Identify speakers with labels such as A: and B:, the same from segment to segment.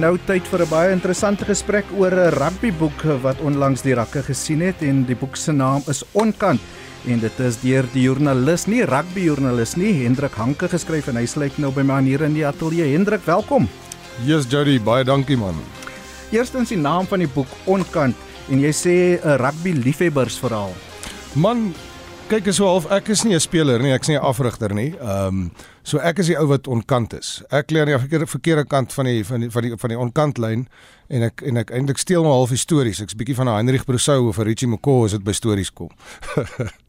A: nou tyd vir 'n baie interessante gesprek oor 'n rugbyboek wat onlangs die rakke gesien het en die boek se naam is Onkant en dit is deur die joernalis, nie rugbyjoernalis nie, Hendrik Hanke geskryf en hy sluit nou by my hier in die ateljee. Hendrik, welkom.
B: Yes Jody, baie dankie man.
A: Eerstens die naam van die boek Onkant en jy sê 'n rugby liefhebbersverhaal.
B: Man, kyk is so half ek is nie 'n speler nie, ek's nie 'n afrigter nie. Ehm um, so ek is die ou wat onkant is. Ek lê aan die verkeerde verkeerde kant van die van die van die van die onkantlyn en ek en ek eintlik steel maar half stories. Ek's bietjie van 'n Heinrich Brosou of 'n Richie McCaw as dit by stories kom.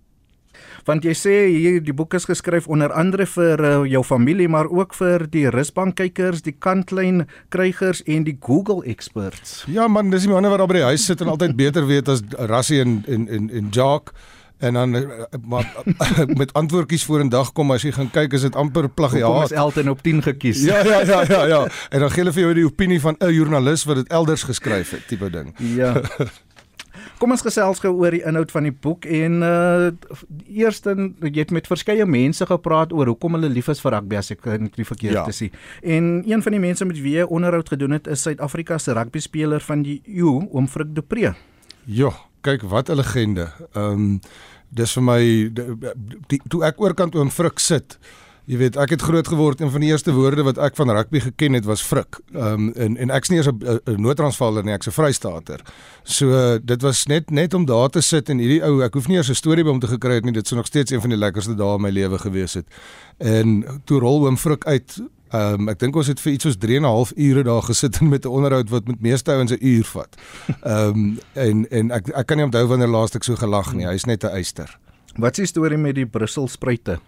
A: Want jy sê hier die boek is geskryf onder andere vir uh, jou familie maar ook vir die rusbank kykers, die kantlyn krygers en die Google experts.
B: Ja man, dis die manne wat daar by die huis sit en altyd beter weet as Rassie en en en en Jacques en dan eh, maar met antwoordjies voor 'n dag kom as jy gaan kyk is dit amper plagiaat.
A: Ons Elton op 10 gekies.
B: Ja ja ja ja ja. En dan gee hulle vir jou die opinie van 'n joernalis wat dit elders geskryf het, tipe ding.
A: Ja. Kom ons gesels gou oor die inhoud van die boek en uh eerste jy het met verskeie mense gepraat oor hoekom hulle lief is vir rugby as ek nie verkeerd ja. is nie. En een van die mense met wie jy onderhoud gedoen het is Suid-Afrika se rugby speler van die EU, oom Frik de Pre.
B: Ja, kyk wat 'n legende. Ehm um, dis vir my die, die, toe ek oorkant oom Frik sit. Jy weet, ek het groot geword en van die eerste woorde wat ek van rugby geken het was Frik. Ehm um, en en ek's nie eens 'n noodtransvaller nie, ek's 'n Vrystater. So dit was net net om daar te sit en hierdie ou, ek hoef nie eens 'n storie by hom te gekry het nie, dit sou nog steeds een van die lekkerste dae in my lewe gewees het. En toe rol oom Frik uit Ehm um, ek dink ons het vir iets soos 3 en 'n half ure daar gesit met 'n onderhoud wat met meeste ouens 'n uur vat. Ehm um, en en ek ek kan nie onthou wanneer laas ek so gelag nie. Hy's net 'n eyster.
A: Wat is die storie met die Brussel spruite?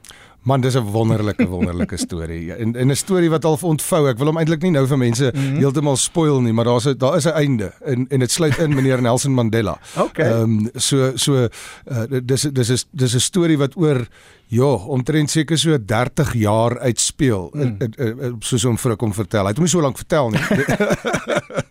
B: Man, dis 'n wonderlike wonderlike storie. En en 'n storie wat al ontvou. Ek wil hom eintlik nie nou vir mense mm -hmm. heeltemal spoil nie, maar daar's 'n daar is 'n einde en en dit sluit in meneer Nelson Mandela.
A: Okay. Ehm
B: um, so so uh, dis dis is dis 'n storie wat oor ja, omtrent seker so 30 jaar uitspeel. Mm. Soos hom vir kom vertel. Hy het hom nie so lank vertel nie.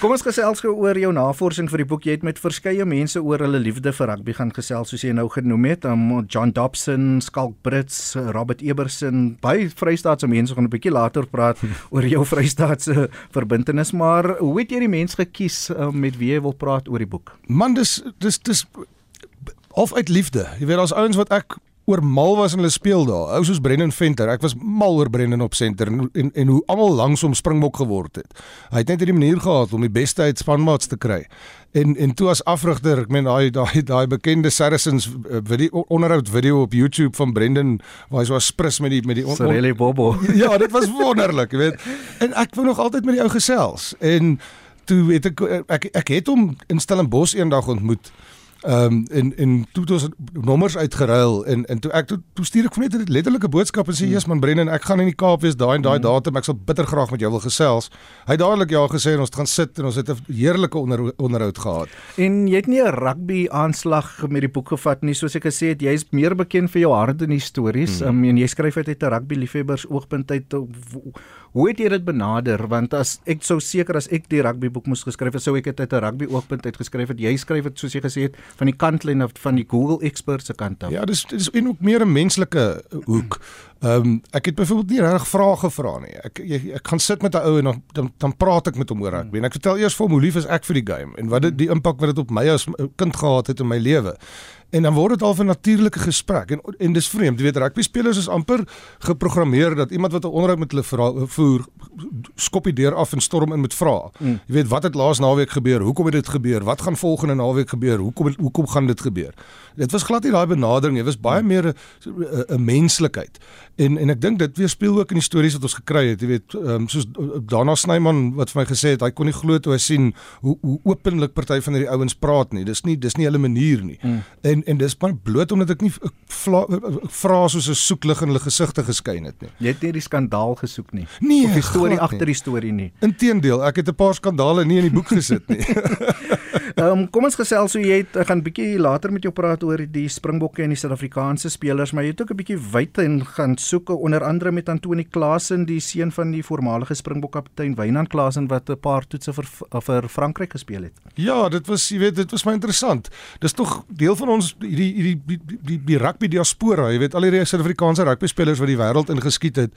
A: Kom ons gesels gou oor jou navorsing vir die boek. Jy het met verskeie mense oor hulle liefde vir rugby gaan gesels soos jy nou genoem het. Um, John Dobson, Skalk Brits, Robert Eberson, baie Vrystaatse mense gaan 'n bietjie later praat oor jou Vrystaatse verbintenis, maar hoe het jy die mense gekies um, met wie jy wil praat oor die boek?
B: Man, dis dis dis of uit liefde. Jy weet daar's ouens wat ek oor mal was in hulle speel daar. Ou soos Brendan Venter. Ek was mal oor Brendan op senter en en, en hoe almal langs hom springbok geword het. Hy het net hierdie manier gehad om die beste uit spanmaats te kry. En en toe as afrigter, ek meen daai daai daai bekende Saracens eh, video onderhoud video op YouTube van Brendan waar hy so sprus met die met die
A: Sorelle Bobo.
B: Ja, dit was wonderlik, jy weet. En ek wou nog altyd met die ou gesels. En toe weet ek ek ek het hom in Stellenbosch eendag ontmoet. Ehm um, en en toe het ons nommers uitgeruil en en toe ek toe, toe stuur ek net 'n letterlike boodskap en sê Jesus man Brennan ek gaan in die Kaap wees daai en daai mm. datum ek sal bitter graag met jou wil gesels. Hy het dadelik ja gesê en ons het gaan sit en ons het 'n heerlike onder, onderhoud gehad.
A: En jy het nie 'n rugby aanslag met die boek gevat nie soos ek gesê het jy's meer bekend vir jou hart en stories mm. um, en jy skryf uit 'n rugby liefhebbers oogpunt uit Hoe het jy dit benader? Want as ek sou seker as ek die rugbyboek moes geskryf het, sou ek dit uit 'n rugby oogpunt uit geskryf het. Jy skryf dit soos jy gesê het van die kantlyn van die Google experts se kant af.
B: Ja, dis dis en ook meer 'n menslike hoek. Ehm um, ek het byvoorbeeld nie reg vrae gevra nie. Ek jy, ek gaan sit met 'n ou en dan, dan dan praat ek met hom oor rugby. En ek vertel eers vir hom hoe lief is ek vir die game en wat dit die impak wat dit op my as kind gehad het in my lewe. En dan word dit al 'n natuurlike gesprek en en dis vreemd, jy weet rugby spelers is amper geprogrammeer dat iemand wat 'n onderhoud met hulle voer skop die deur af en storm in met vrae. Mm. Jy weet wat het laas naweek gebeur? Hoekom het dit gebeur? Wat gaan volgende naweek gebeur? Hoekom hoekom gaan dit gebeur? Dit was glad nie daai benadering nie. Dit was baie meer 'n menslikheid. En en ek dink dit weerspieël ook in die stories wat ons gekry het, jy weet, um, soos Dana Snyman wat vir my gesê het, hy kon nie glo toe hy sien hoe hoe openlik party van hierdie ouens praat nie. Dis nie dis nie hulle manier nie. Mm. En en dis maar bloot omdat ek nie vra soos 'n soeklig in hulle gesigte geskyn het nie.
A: Jy het nie die skandaal gesoek nie.
B: Nee,
A: of die storie agter die storie nie.
B: Inteendeel, ek het 'n paar skandale nie in die boek gesit nie.
A: Um, kom ons gesels hoe jy het, ek gaan bietjie later met jou praat oor die Springbokke en die Suid-Afrikaanse spelers, maar jy het ook 'n bietjie wyd en gaan soek onder andere met Antoni Klaasen, die seun van die voormalige Springbok kaptein Wynand Klaasen wat 'n paar toetse vir vir Frankryk gespeel het.
B: Ja, dit was jy weet dit was my interessant. Dis tog deel van ons hierdie hierdie die, die, die, die rugby diaspora, jy weet al die Suid-Afrikaanse rugby spelers wat die wêreld ingeskiet het.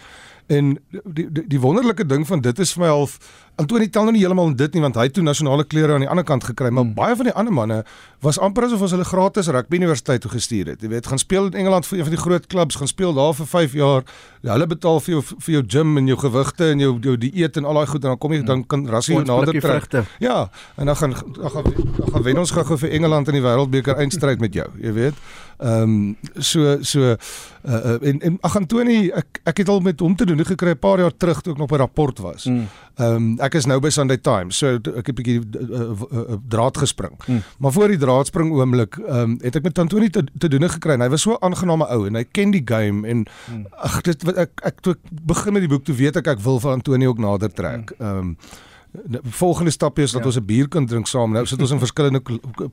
B: En die die, die wonderlike ding van dit is vir my half Antoni tel nou nie heeltemal in dit nie want hy het toe nasionale klere aan die ander kant gekry, maar hmm. baie van die ander manne was amper asof ons hulle gratis rugby universiteit toe gestuur het. Jy weet, gaan speel in Engeland vir een van die groot klubs, gaan speel daar vir 5 jaar. Ja, hulle betaal vir jou vir jou gym en jou gewigte en jou jou dieet en al daai goed en dan kom jy hmm. dan kan rassie nader trek. Ja, en dan gaan dan gaan dan gaan wen ons gou-gou vir Engeland in die wêreldbeker eindstryd met jou, jy weet. Ehm um, so so uh, uh, en en ag Antoni ek ek het al met hom te doen gekry 'n paar jaar terug toe ek nog by rapport was. Hmm. Ehm mm. um, ek is nou by Sunday Times. So ek het 'n bietjie uh, uh, uh, draad gespring. Mm. Maar voor die draadspring oomblik ehm um, het ek met Antoni te, te doen gekry. Hy was so 'n aangename ou en hy ken die game en mm. ag dit ek ek toe ek begin met die boek toe weet ek ek wil vir Antoni ook nader trek. Ehm mm. um, volgende stap is dat ja. ons 'n bier kan drink saam. Nou sit ons in verskillende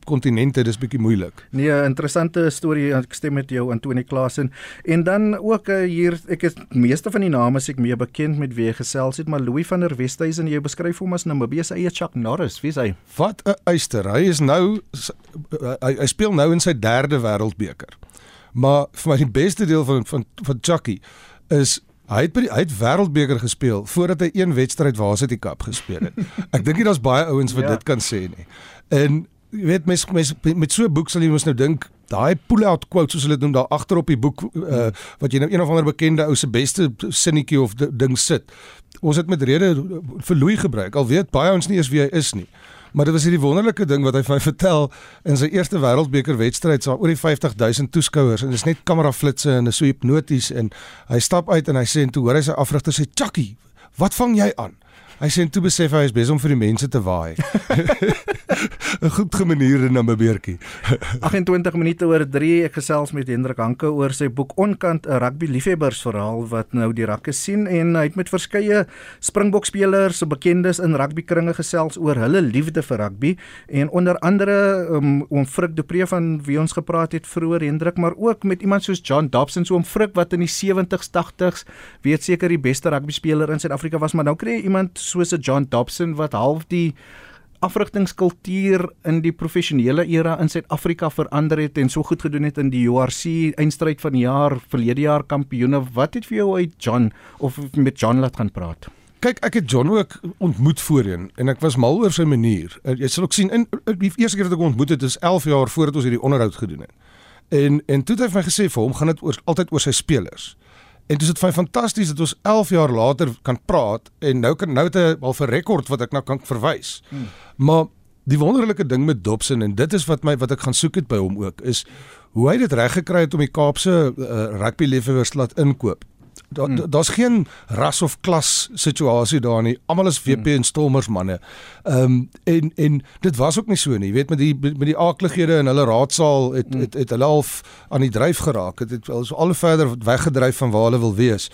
B: kontinente, dis bietjie moeilik.
A: Nee, interessante storie. Ek stem met jou Antonie Klaasen. En dan ook uh, hier, ek is meeste van die name is ek meer bekend met wie gesels het, maar Louis van der Westhuizen, jy beskryf hom as Namibië se eie Chuck Norris. Wie is hy?
B: Wat 'n uister. Hy is nou hy, hy speel nou in sy derde wêreldbeker. Maar vir my die beste deel van van van Chucky is Hy het by die hy het wêreldbeker gespeel voordat hy een wedstryd Varsity Cup gespeel het. Ek dink nie daar's baie ouens wat ja. dit kan sê nie. En jy weet mens, mens met so 'n boek sal jy mos nou dink daai pull-out quote soos hulle dit noem daar agter op die boek uh, wat jy nou een of ander bekende ou se beste sinnetjie of ding sit. Ons het met rede vir Louis gebruik al weet baie ons nie eens wie hy is nie. Maar dit was hierdie wonderlike ding wat hy vir my vertel in sy eerste wêreldbeker wedstryd, so oor die 50000 toeskouers en dit is net kamera flitsse en is so hipnoties en hy stap uit en hy sê en toe hoor hy sy afrigter sê Chucky, wat vang jy aan? Hy sê toe besef hy is besig om vir die mense te waai. 'n Goed gemanierde na my beertjie.
A: 28 minute oor 3 ek gesels met Hendrik Hanke oor sy boek Onkant 'n rugby liefhebbersverhaal wat nou die rakke sien en hy het met verskeie Springbok spelers, se bekendes in rugbykringe gesels oor hulle liefde vir rugby en onder andere um, oom Frik de Pre van wie ons gepraat het vroeër Hendrik, maar ook met iemand soos John Dobson, so oom Frik wat in die 70s, 80s weet seker die beste rugby speler in Suid-Afrika was, maar nou kry jy iemand soos 'n John Dobson wat half die afrigtingskultuur in die professionele era in Suid-Afrika verander het en so goed gedoen het in die URC eindstryd van die jaar verlede jaar kampioene. Wat het vir jou uit John of met John laat gaan praat?
B: Kyk ek het John ook ontmoet voorheen en ek was mal oor sy manier. Uh, jy sal ook sien in uh, die eerste keer wat ek ontmoet het is 11 jaar voordat ons hierdie onderhoud gedoen het. En en toe het hy vir my gesê vir hom gaan dit oor altyd oor sy spelers En dit is vir fantasties dat ons 11 jaar later kan praat en nou kan nou te al vir rekord wat ek nou kan verwys. Hmm. Maar die wonderlike ding met Dobson en dit is wat my wat ek gaan soek het by hom ook is hoe hy dit reg gekry het om die Kaapse uh, rugby liefhebbers laat inkoop. Daar's hmm. da geen ras of klas situasie daar nie. Almal is WP hmm. en Stormers manne. Ehm um, en en dit was ook nie so nie. Jy weet met die met die aaklighede in hulle raadsaal het, hmm. het het hulle half aan die dryf geraak. Het het al so al verder weggedryf van waar hulle wil wees.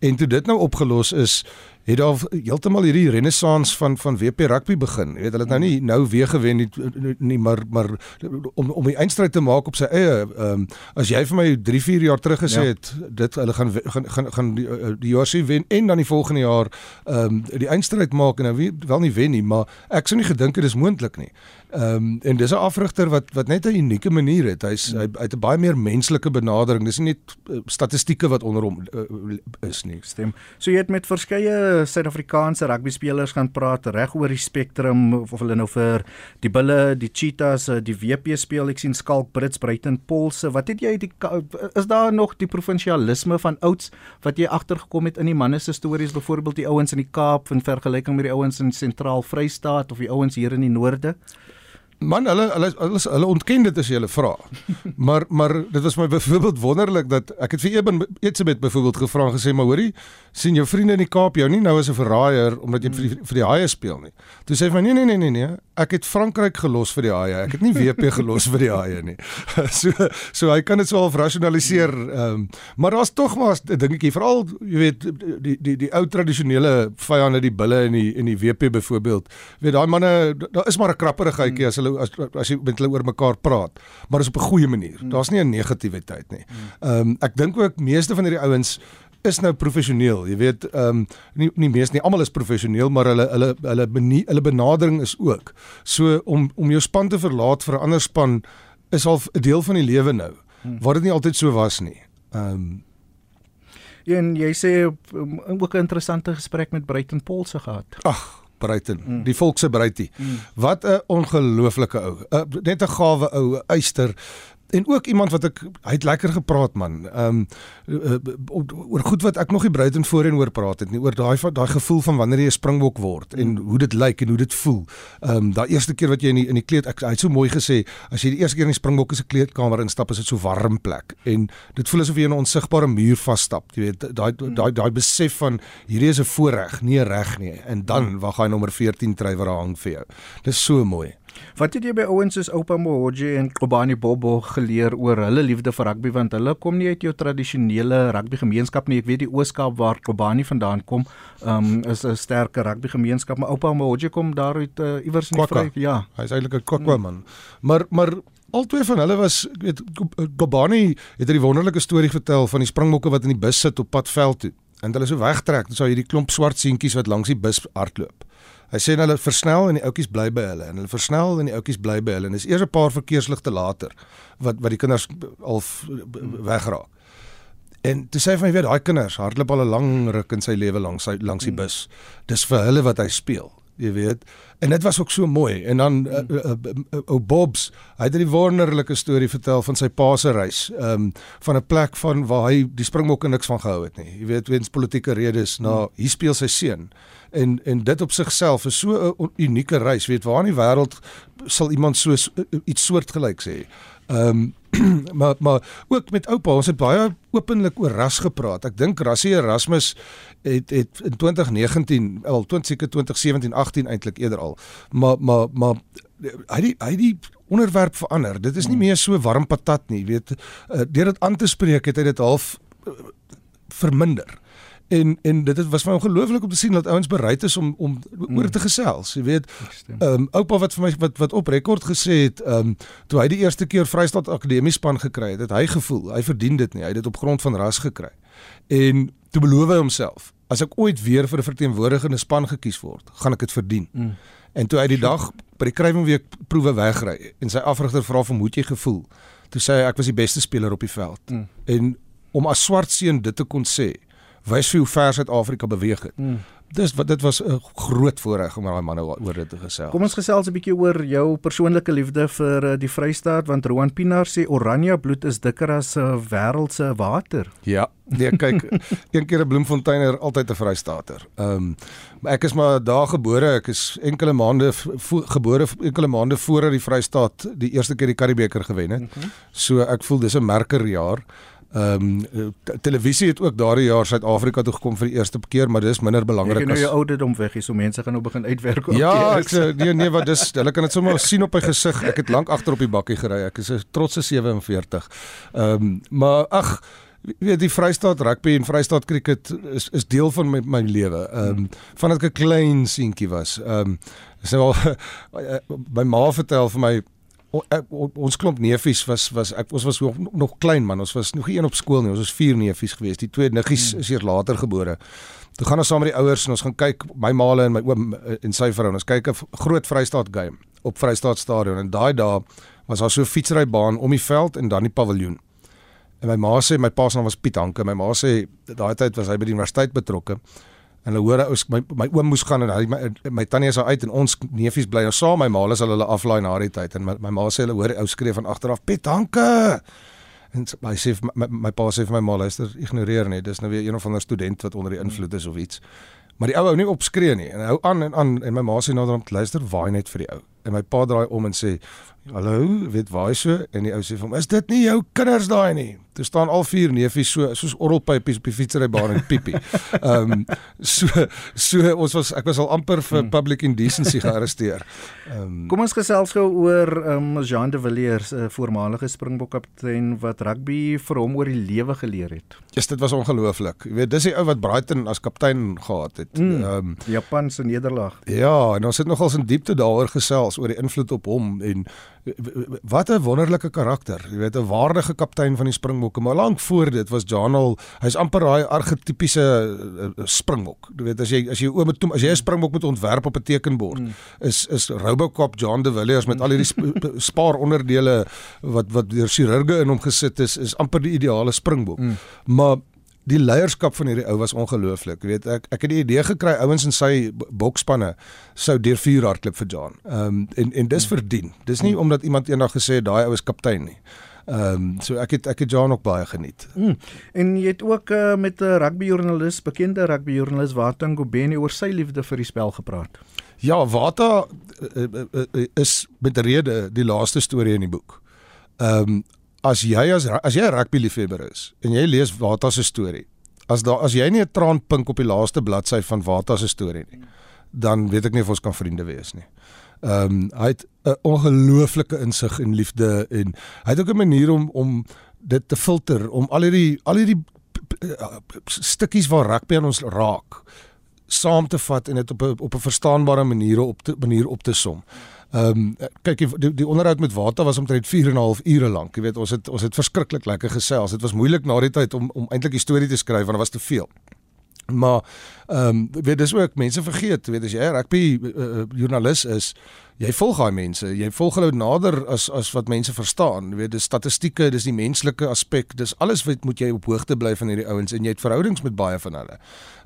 B: En toe dit nou opgelos is, het daar heeltemal hierdie renessans van van WP rugby begin. Jy weet hulle het nou nie nou weer gewen nie, nie maar maar om om die eindstryd te maak op sy eie ehm um, as jy vir my 3 4 jaar terug gesê ja. het dit hulle gaan gaan gaan, gaan die, eh, die JC wen en dan die volgende jaar ehm um, die eindstryd maak en nou wie, wel nie wen nie, maar ek sou nie gedink dit is moontlik nie. Ehm um, en dis 'n afrigter wat wat net 'n unieke manier het. Hy's hy, hy het 'n baie meer menslike benadering. Dis nie net uh, statistieke wat onder hom uh, is nie.
A: Stem. So jy het met verskeie Suid-Afrikaanse rugby spelers gaan praat reg oor die spektrum of, of hulle nou vir die Bulle, die Cheetahs, die WP speel. Ek sien Skalk Brits, Bruiten Polse. Wat het jy die is daar nog die provinsialisme van ouds wat jy agtergekom het in die manne se stories, byvoorbeeld die ouens in die Kaap in vergelyking met die ouens in Sentraal Vrystaat of die ouens hier in die noorde?
B: Man hulle hulle hulle, hulle ontken dit as jy hulle vra. Maar maar dit was my byvoorbeeld wonderlik dat ek het vir Eben Eetsebet byvoorbeeld gevra en gesê maar hoorie sien jou vriende in die Kaap jou nie nou as 'n verraaier omdat jy vir die, vir die haie speel nie. Toe sê hy van nee nee nee nee nee ek het Frankryk gelos vir die haie. Ek het nie WP gelos vir die haie nie. so so hy kan dit so half rasionaliseer. Ehm um, maar daar's tog maar 'n dingetjie veral jy weet die die die ou tradisionele vyande die bulle en die en die WP byvoorbeeld. Weet daai manne daar is maar 'n krapperigheidjie as hulle hulle as as jy met hulle oor mekaar praat, maar dis op 'n goeie manier. Mm. Daar's nie 'n negativiteit nie. Ehm um, ek dink ook meeste van hierdie ouens is nou professioneel. Jy weet, ehm um, nie nie meeste nie, almal is professioneel, maar hulle hulle hulle benie, hulle benadering is ook. So om om jou span te verlaat vir 'n ander span is al 'n deel van die lewe nou. Hmm. Wat dit nie altyd so was nie. Ehm um,
A: en jy sê um, ook 'n interessante gesprek met Bruiten Paulse gehad.
B: Ag, Bruiten, mm. die volkse Bruitie. Mm. Wat 'n ongelooflike ou. Uh, net 'n gawe ou, eyster en ook iemand wat ek hy het lekker gepraat man. Ehm um, oor goed wat ek nog nie Bruiten voorheen oor praat het nie, oor daai daai gevoel van wanneer jy 'n springbok word en hoe dit lyk en hoe dit voel. Ehm um, daai eerste keer wat jy in die, in die kleed ek hy het so mooi gesê, as jy die eerste keer in die springbok se kleedkamer instap, is dit so warm plek en dit voel asof jy in 'n onsigbare muur vasstap. Jy weet, daai daai daai besef van hierdie is 'n voorreg, nie 'n reg nie. En dan wag hy nommer 14 try wat daar hang vir jou. Dis so mooi.
A: Wat het jy by ouens soos Oupa Mohoje en Kobani Bobo geleer oor hulle liefde vir rugby want hulle kom nie uit jou tradisionele rugby gemeenskap nie. Ek weet die Ooskaap waar Kobani vandaan kom, um, is 'n sterker rugby gemeenskap, maar Oupa Mohoje kom daar uit uh, iewers in die vry. Ja,
B: hy's eintlik 'n Kwakwa man. Maar maar Albei van hulle was weet Kobani het 'n wonderlike storie vertel van die springbokke wat in die bus sit op pad veld toe. En hulle so wegtrek, dan sou jy die klomp swart seentjies wat langs die bus hardloop. Hy sê hulle versnel en die ouetjies bly by hulle en hulle versnel en die ouetjies bly by hulle en dis eers 'n paar verkeersligte later wat wat die kinders al wegraak. En toe sê hy van jy weet daai kinders hardloop al 'n lang ruk in sy lewe langs sy langs die bus. Dis vir hulle wat hy speel jy weet. En dit was ook so mooi. En dan ou uh, uh, uh, uh, Bobs, hy het 'n wonderlike storie vertel van sy pa se reis, ehm um, van 'n plek van waar hy die Springbokke niks van gehou het nie. Jy weet, weens politieke redes na nou, hier speel sy seun. En en dit op sigself is so 'n unieke reis, weet waar in die wêreld sal iemand so iets soortgelyks hê. Ehm um, maar maar ook met oupa, ons het baie openlik oor ras gepraat. Ek dink Rassie Erasmus het het in 2019, al 20 2017, 18 eintlik eerder al. Maar maar maar hy die hy die onderwerp verander. Dit is nie hmm. meer so warm patat nie, weet. Uh, deur dit aan te spreek het hy dit half uh, verminder. En en dit was vir my ongelooflik om te sien dat ouens bereid is om om mm. oor te gesels. Jy weet, ehm um, oupa wat vir my wat wat op rekord gesê het, ehm um, toe hy die eerste keer Vrystaat Akademie span gekry het, het hy gevoel hy verdien dit nie. Hy het dit op grond van ras gekry. En toe beloof hy homself, as ek ooit weer vir 'n verteenwoordigende span gekies word, gaan ek dit verdien. Mm. En toe hy die dag by die krywingweek proewe wegry en sy afrigter vra vir hoe jy gevoel, toe sê hy ek was die beste speler op die veld. Mm. En om as swart seun dit te kon sê, wys hoe ver Suid-Afrika beweeg het. Mm. Dis wat dit was 'n groot voorreg om daai manne oor dit te gesels.
A: Kom ons gesels 'n bietjie oor jou persoonlike liefde vir uh, die Vrystaat want Roan Pinaar sê oranje bloed is dikker as 'n uh, eh, wêreldse water.
B: Ja, nee kyk, een keer 'n Bloemfonteiner altyd 'n Vrystaater. Ehm um, ek is maar daar gebore, ek is enkele maande gebore enkele maande voordat die Vrystaat die eerste keer die Karibeker gewen het. Mm -hmm. So ek voel dis 'n merkerjaar. Ehm um, televisie het ook daardie jaar Suid-Afrika toe gekom vir die eerste keer, maar dis minder belangrik
A: as Jy nou jou ouderdom weg hier, so mense gaan nou begin uitwerk
B: op. Ja, ek sê nee nee, wat dis hulle kan dit sommer sien op my gesig. Ek het lank agter op die bakkie gery. Ek is 'n trotse 47. Ehm um, maar ag weet die Vrystaat rugby en Vrystaat cricket is is deel van my my lewe. Ehm um, vandat ek 'n klein seentjie was. Ehm um, sê wel my ma vertel vir my O, ek, o, ons klomp neefies was was ek ons was nog, nog klein man. Ons was nog een op skool nie. Ons was vier neefies gewees die twee niggies hmm. is eers later gebore. Toe gaan ons saam met die ouers en ons gaan kyk my maale en my oom eh, en sy vrou ons kyk 'n groot Vrystaat game op Vrystaat stadion. En daai dae was daar so 'n fietsrybaan om die veld en dan die paviljoen. En my ma sê my pa se naam was Piet Hanke. My ma sê daai tyd was hy by die universiteit betrokke En hulle hoor ou my my oom moes gaan en hy my, my tannie is uit en ons neefies bly nou saam. My ma hulle sal hulle aflaai na die tyd en my, my ma sê hulle hoor ou skree van agteraf Piet dankie en hy sê my, my, my pa sê vir my ma luister ignoreer net dis nou weer een of ander student wat onder die invloed is of iets. Maar die ou ou nie opskree nie en hou aan en aan en my ma sê dan luister waai net vir die ou en my pa draai om en sê hallo weet waar is so en die ou sê vir hom is dit nie jou kinders daai nie Daar staan al vier neefies so soos orrelpypies op die fietsrybaan en piepie. Ehm um, so so ons was ek was al amper vir hmm. public indecency gearresteer.
A: Um, Kom ons gesels gou oor um, Jean de Villiers, 'n voormalige Springbok kaptein wat rugby vir hom oor die lewe geleer het.
B: Ja, yes, dit was ongelooflik. Jy weet, dis die ou wat Brighton as kaptein gehad het.
A: Hmm. Ehm mm, um, Japan se nederlaag.
B: Ja, en ons het nogals in diepte daaroor gesels gesels oor die invloed op hom en wat 'n wonderlike karakter. Jy weet 'n waardige kaptein van die Springbokke, maar lank voor dit was John al, hy's amper daai argetipiese uh, Springbok. Jy weet as jy as jy oom toe as jy 'n Springbok moet ontwerp op 'n tekenbord, mm. is is Robocop John de Villiers met al hierdie sp spaar onderdele wat wat deur chirurge in hom gesit is, is amper die ideale Springbok. Mm. Maar die leierskap van hierdie ou was ongelooflik. Jy weet ek ek het die idee gekry ouens in sy bokspanne sou deur vuur hardloop vir John. Ehm um, en en dis verdien. Dis nie omdat iemand eendag gesê het daai ou is kaptein nie. Ehm um, so ek het ek het John ook baie geniet. Mm.
A: En jy het ook uh, met 'n rugbyjoernalis, bekende rugbyjoernalis Watan Gobeni oor sy liefde vir die spel gepraat.
B: Ja, Wata uh, uh, uh, is met rede die laaste storie in die boek. Ehm um, as jy as as jy 'n rugby liefhebber is en jy lees Wata se storie, as daar as jy nie 'n traan pink op die laaste bladsy van Wata se storie nie, dan weet ek nie of ons kan vriende wees nie. Ehm um, hy het 'n ongelooflike insig en liefde en hy het ook 'n manier om om dit te filter om al hierdie al hierdie stukkies waar rugby aan ons raak saam te vat en dit op 'n op 'n verstaanbare manier op te manier op te som. Ehm um, kyk die die onderhoud met Wata was omtrent 4 en 'n half ure lank. Jy weet ons het ons het verskriklik lekker gesels. Dit was moeilik na die tyd om om eintlik die storie te skryf want dit was te veel. Maar ehm um, weet dis ook mense vergeet, weet as jy 'n rugby uh, joernalis is, jy volg daai mense, jy volg hulle nader as as wat mense verstaan. Jy weet, dis statistieke, dis die menslike aspek, dis alles wat moet jy op hoogte bly van hierdie ouens en jy het verhoudings met baie van hulle.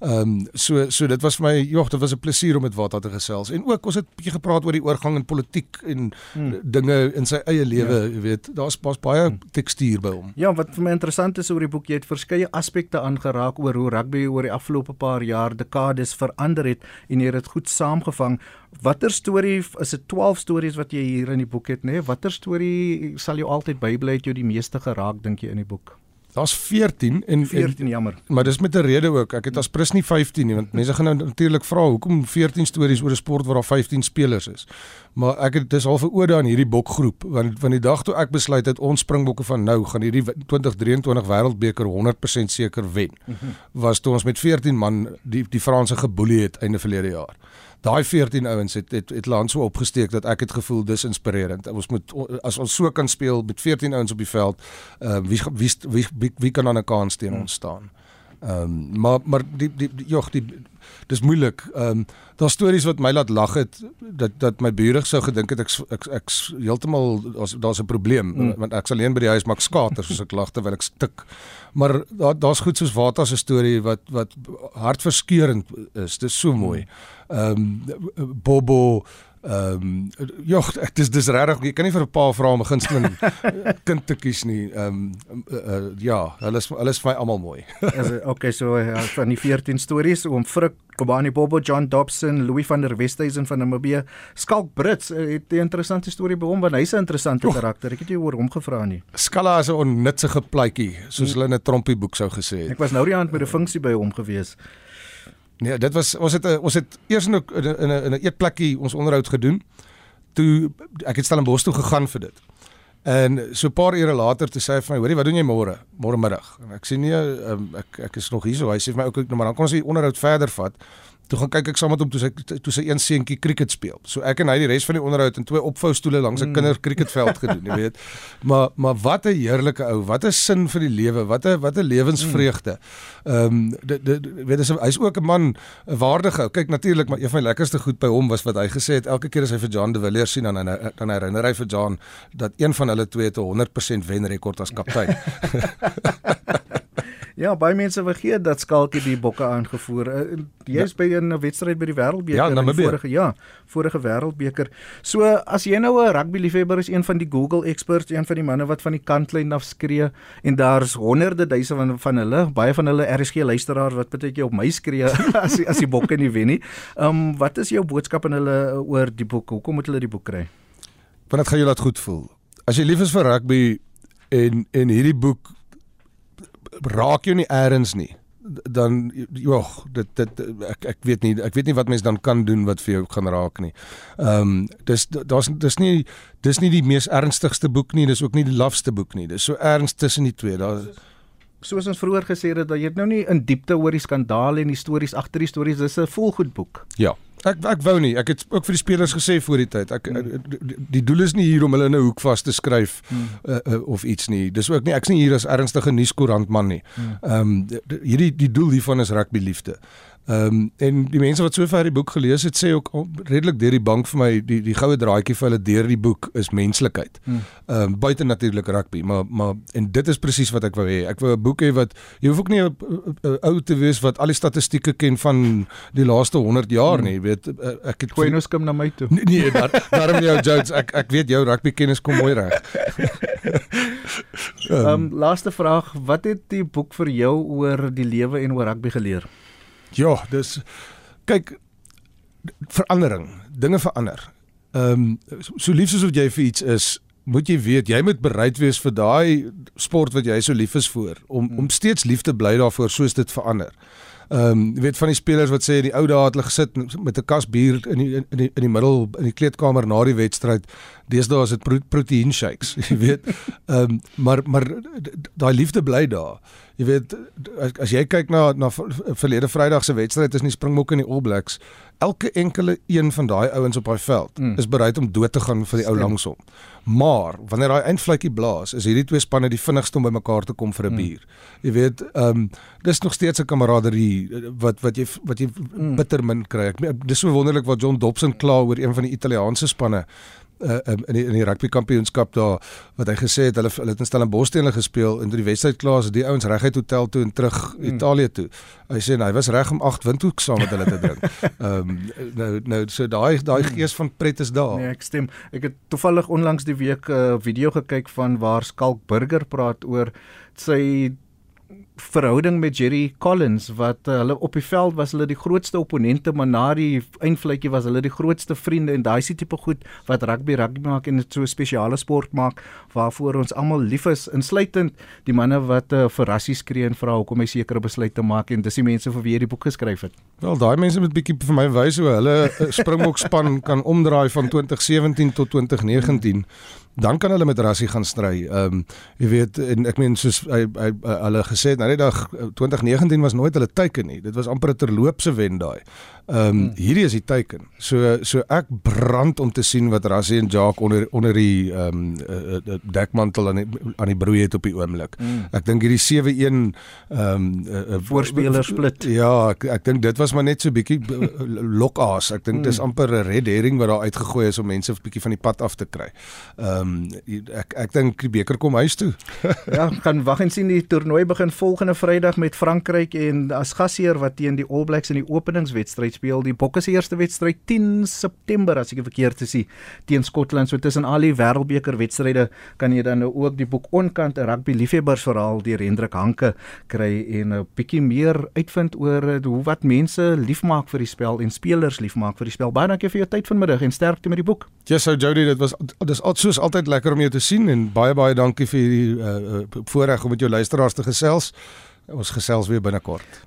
B: Ehm um, so so dit was vir my, jogg, dit was 'n plesier om met Wata te gesels. En ook ons het 'n bietjie gepraat oor die oorgang in politiek en hmm. dinge in sy eie lewe, ja. jy weet, daar's pas baie hmm. tekstuur by hom.
A: Ja, wat vir my interessant is oor die boek, jy het verskeie aspekte aangeraak oor hoe rugby oor die afgelope paar jaar dekades verander het en jy het dit goed saamgevang. Watter storie is dit 12 stories wat jy hier in die boek het nê? Nee? Watter storie sal jou altyd bybly het jou die meeste geraak dink jy in die boek?
B: Daar's 14 en
A: 14 jammer.
B: Maar dis met 'n rede ook. Ek het as prins nie 15 nie want mense gaan nou natuurlik vra hoekom 14 stories oor 'n sport waar daar 15 spelers is. Maar ek het dis half 'n ode aan hierdie bokgroep want van die dag toe ek besluit het ons springbokke van nou gaan hierdie 2023 wêreldbeker 100% seker wen. Mhm. Was toe ons met 14 man die die Franse geboelie het einde verlede jaar daai 14 ouens het het het land so opgesteek dat ek het gevoel dis inspirerend. Ons moet as ons so kan speel met 14 ouens op die veld, uh, wie, wie wie wie wie kan aan 'n kans teen ons staan? Ehm um, maar maar die die, die jog die dis moeilik. Ehm um, daar stories wat my laat lag het dat dat my bure sou gedink het ek ek ek heeltemal daar's daar's 'n probleem mm. want ek's alleen by die huis maak skater soos ek lag terwyl ek stik. Maar daar daar's goed soos Wata se storie wat wat hartverskeurende is. Dit is so mooi. Ehm um, Bobo Ehm um, ja, dit is dis regtig, jy kan nie vir 'n pa vra om 'n gunsteling kind te kies nie. Ehm um, uh, uh, ja, hulle is hulle is vir my almal mooi.
A: okay, so ja, van die 14 stories om Frik Kobani Bobo, John Dobson, Louis van der Westhuizen van Namibia, Skalk Brits uh, het 'n interessante storie by hom want hy's 'n interessante karakter. Ek het jou oor hom gevra nie.
B: Skalla is 'n onnutsige pleitjie, soos hulle in 'n trompie boek sou gesê het.
A: Ek was nou die aand met 'n funksie by hom gewees.
B: Nee, dit was ons het ons het eers in 'n in 'n eetplekkie ons onderhoud gedoen. Toe ek het Stellenbosch toe gegaan vir dit. En so 'n paar ure later toe sê hy vir my, "Hoerie, wat doen jy môre? Môre middag?" En ek sê, "Nee, um, ek ek is nog hier so." Hy sê vir my, "Oké, nou maar dan kom ons die onderhoud verder vat." Toe gaan kyk ek saam met hom toe sy toe sy een seentjie cricket speel. So ek en hy die res van die onderhoud in twee opvoustoele langs 'n mm. kindercricketveld gedoen, jy weet. Maar maar wat 'n heerlike ou, wat 'n sin vir die lewe, wat 'n wat 'n lewensvreugde. Ehm um, dit dit weet jy hy's ook 'n man 'n waardige ou. Kyk natuurlik, maar een van my lekkerste goed by hom was wat hy gesê het elke keer as hy vir John de Villiers sien dan dan herinner hy vir John dat een van hulle twee het 'n 100% wenrekord as kaptein.
A: Ja, baie mense vergeet dat Skalkie die bokke aangevoer. Uh, Jy's ja. by 'n wedstryd by die Wêreldbeker
B: ja, in
A: vorige ja, vorige Wêreldbeker. So as jy nou 'n rugby liefhebber is, een van die Google experts, een van die manne wat van die kantlyn af skree en daar's honderde duisende van, van hulle, baie van hulle RSG luisteraars wat baie keer op my skree as as die bokke nie wen nie. Ehm um, wat is jou boodskap aan hulle oor die boek? Hoekom moet hulle die boek kry?
B: Want dit gaan jou laat goed voel. As jy lief is vir rugby en en hierdie boek raak jou nie eers nie dan jogg dit dit ek ek weet nie ek weet nie wat mense dan kan doen wat vir jou gaan raak nie. Ehm um, dis daar's dis nie dis nie die mees ernstigste boek nie, dis ook nie die lafste boek nie. Dis so erns tussen die twee. Daar
A: soos ons vroeër gesê het dat jy het nou nie in diepte oor die skandaal en die stories agter die stories, dis 'n volgoed boek.
B: Ja. Ek ek wou nie. Ek het ook vir die spelers gesê voor die tyd. Ek mm. die, doel is nie hier om hulle in 'n hoek vas te skryf mm. uh, uh, of iets nie. Dis ook nie ek's nie hier as ernstige nuuskoerantman nie. Mm. Ehm mm. um, hierdie die doel hiervan is rugby liefde. Ehm um, en die mense wat sover die boek gelees het sê ook oh, redelik deur die bank vir my die die goue draadjie vir hulle deur die boek is menslikheid. Hmm. Ehm um, buite natuurlik rugby, maar maar en dit is presies wat ek wou hê. Ek wou 'n boek hê wat jy hoef ook nie 'n ou te wees wat al die statistieke ken van die laaste 100 jaar hmm. nie, weet eh, ek het
A: goeie nou kom na my toe.
B: Nee, nee daar daarom jou jokes. Ek ek weet jou rugby kennis kom mooi reg.
A: Ehm um, laaste vraag, wat het die boek vir jou oor die lewe en oor rugby geleer?
B: Ja, dis kyk verandering, dinge verander. Ehm um, so lief soos wat jy vir iets is, moet jy weet jy moet bereid wees vir daai sport wat jy so lief is vir om hmm. om steeds lief te bly daarvoor soos dit verander. Ehm um, jy weet van die spelers wat sê die ou dae het hulle gesit met 'n kas bier in die in die in die middel in die kleedkamer na die wedstryd. Deesdae is dit pro proteïen shakes, jy weet. Ehm um, maar maar daai liefde bly daar. Jy weet as, as jy kyk na na verlede Vrydag se wedstryd in die Springbokke en die All Blacks, elke enkele een van daai ouens op daai veld mm. is bereid om dood te gaan vir die ou langsom. Maar wanneer daai eindvletjie blaas, is hierdie twee spanne die vinnigste om bymekaar te kom vir 'n mm. bier. Jy weet, ehm um, dis nog steeds 'n kameraderie eh, wat wat jy wat jy mm. bitter min kry. Ek dis so wonderlik wat John Dobson kla oor een van die Italiaanse spanne uh, in die, in die rugby kampioenskap daar wat hy gesê het hulle hulle het in Stellenbosch teen hulle gespeel en toe die wedstryd klaar is die ouens reguit hotel toe en terug mm. Italië toe. Hy sê nou, hy was reg om 8 windhoek saam met hulle te drink. Ehm um, nou nou so daai daai mm. gees van pret is daar.
A: Nee, ek stem. Ek het toevallig onlangs die week 'n uh, video gekyk van waar Skalk Burger praat oor sy verhouding met Jerry Collins wat uh, hulle op die veld was hulle die grootste opponente maar na die eindvletjie was hulle die grootste vriende en daai is die tipe goed wat rugby rugby maak en dit so 'n spesiale sport maak waarvoor ons almal lief is insluitend die manne wat uh, verrassing skree en vra hoekom hy sekere besluite maak en dis die mense vir wie hy die boek geskryf het.
B: Wel daai mense moet bietjie vir my wys hoe hulle uh, Springbok span kan omdraai van 2017 tot 2019. Hmm dan kan hulle met Rassie gaan stry. Ehm um, jy weet en ek meen soos hy hy hulle gesê het nou net dag 2019 was nooit hulle teiken nie. Dit was amper 'n terloopse wen daai. Ehm um, hierdie is die teiken. So so ek brand om te sien wat Rassie en Jacques onder onder die ehm um, uh, uh, dekmantel aan die aan die broei het op die oomblik. Mm. Ek dink hierdie 7-1 ehm
A: um, uh, voorspeler split.
B: Ja, ek ek dink dit was maar net so bietjie lokaas. Ek dink mm. dis amper 'n red herring wat daar uitgegooi is om mense 'n bietjie van die pad af te kry. Ehm um, ek ek dink die beker kom huis toe.
A: ja, gaan wag en sien die toernooi begin volgende Vrydag met Frankryk en as gasheer wat teen die All Blacks in die openingswedstryd speel. Die Bokke se eerste wedstryd 10 September as ek dit verkeerd sien teen Skotland. So tussen al die wêreldbeker wedstryde kan jy dan nou ook die boek Onkant 'n rugby liefhebbersverhaal deur Hendrik Hanke kry en 'n bietjie meer uitvind oor hoe wat mense liefmaak vir die spel en spelers liefmaak vir die spel. Baie dankie vir jou tyd vanmiddag en sterkte met die boek.
B: Ja, yes, so Jody, dit was dis al soos altyd lekker om jou te sien en baie baie dankie vir hierdie uh, voorreg om met jou luisteraars te gesels. Ons gesels weer binnekort.